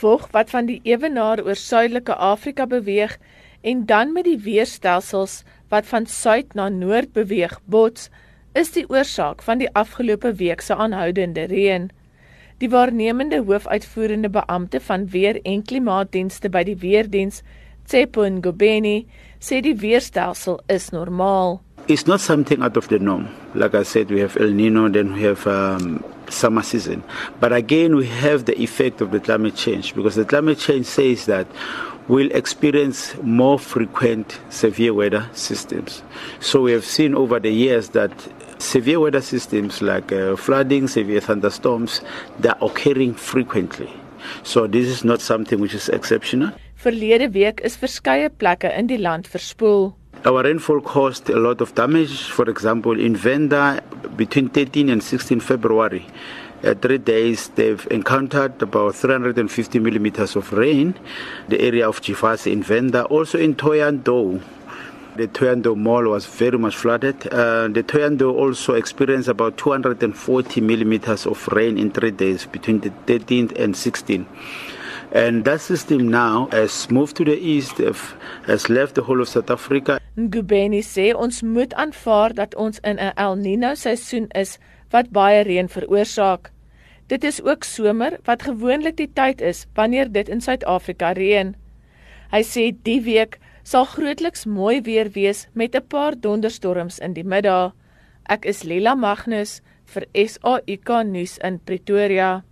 vog wat van die ewenaar oor suidelike Afrika beweeg en dan met die weerstelsels wat van suid na noord beweeg bots, is die oorsaak van die afgelope week se aanhoudende reën. Die waarnemende hoofuitvoerende beampte van weer en klimaatdienste by die weerdiens, Tsepo Ngobeni, sê die weerstelsel is normaal. It's not something out of the norm. Like I said, we have El Nino, then we have um, summer season. But again, we have the effect of the climate change because the climate change says that we'll experience more frequent severe weather systems. So we have seen over the years that severe weather systems like uh, flooding, severe thunderstorms, they're occurring frequently. So this is not something which is exceptional. Verlede week is verskeie plekke in die land verspoel. Our rainfall caused a lot of damage. For example, in Venda, between 13 and 16 February, uh, three days they've encountered about 350 millimeters of rain. The area of Jifasi in Venda, also in Toyando. The Toyando Mall was very much flooded. Uh, the Toyando also experienced about 240 millimeters of rain in three days between the 13th and 16th. And that system now has moved to the east, has left the whole of South Africa. Ngubeni sê ons moet aanvaar dat ons in 'n El Niño seisoen is wat baie reën veroorsaak. Dit is ook somer wat gewoonlik die tyd is wanneer dit in Suid-Afrika reën. Hy sê die week sal grootliks mooi weer wees met 'n paar donderstorms in die middag. Ek is Lila Magnus vir SAIK nuus in Pretoria.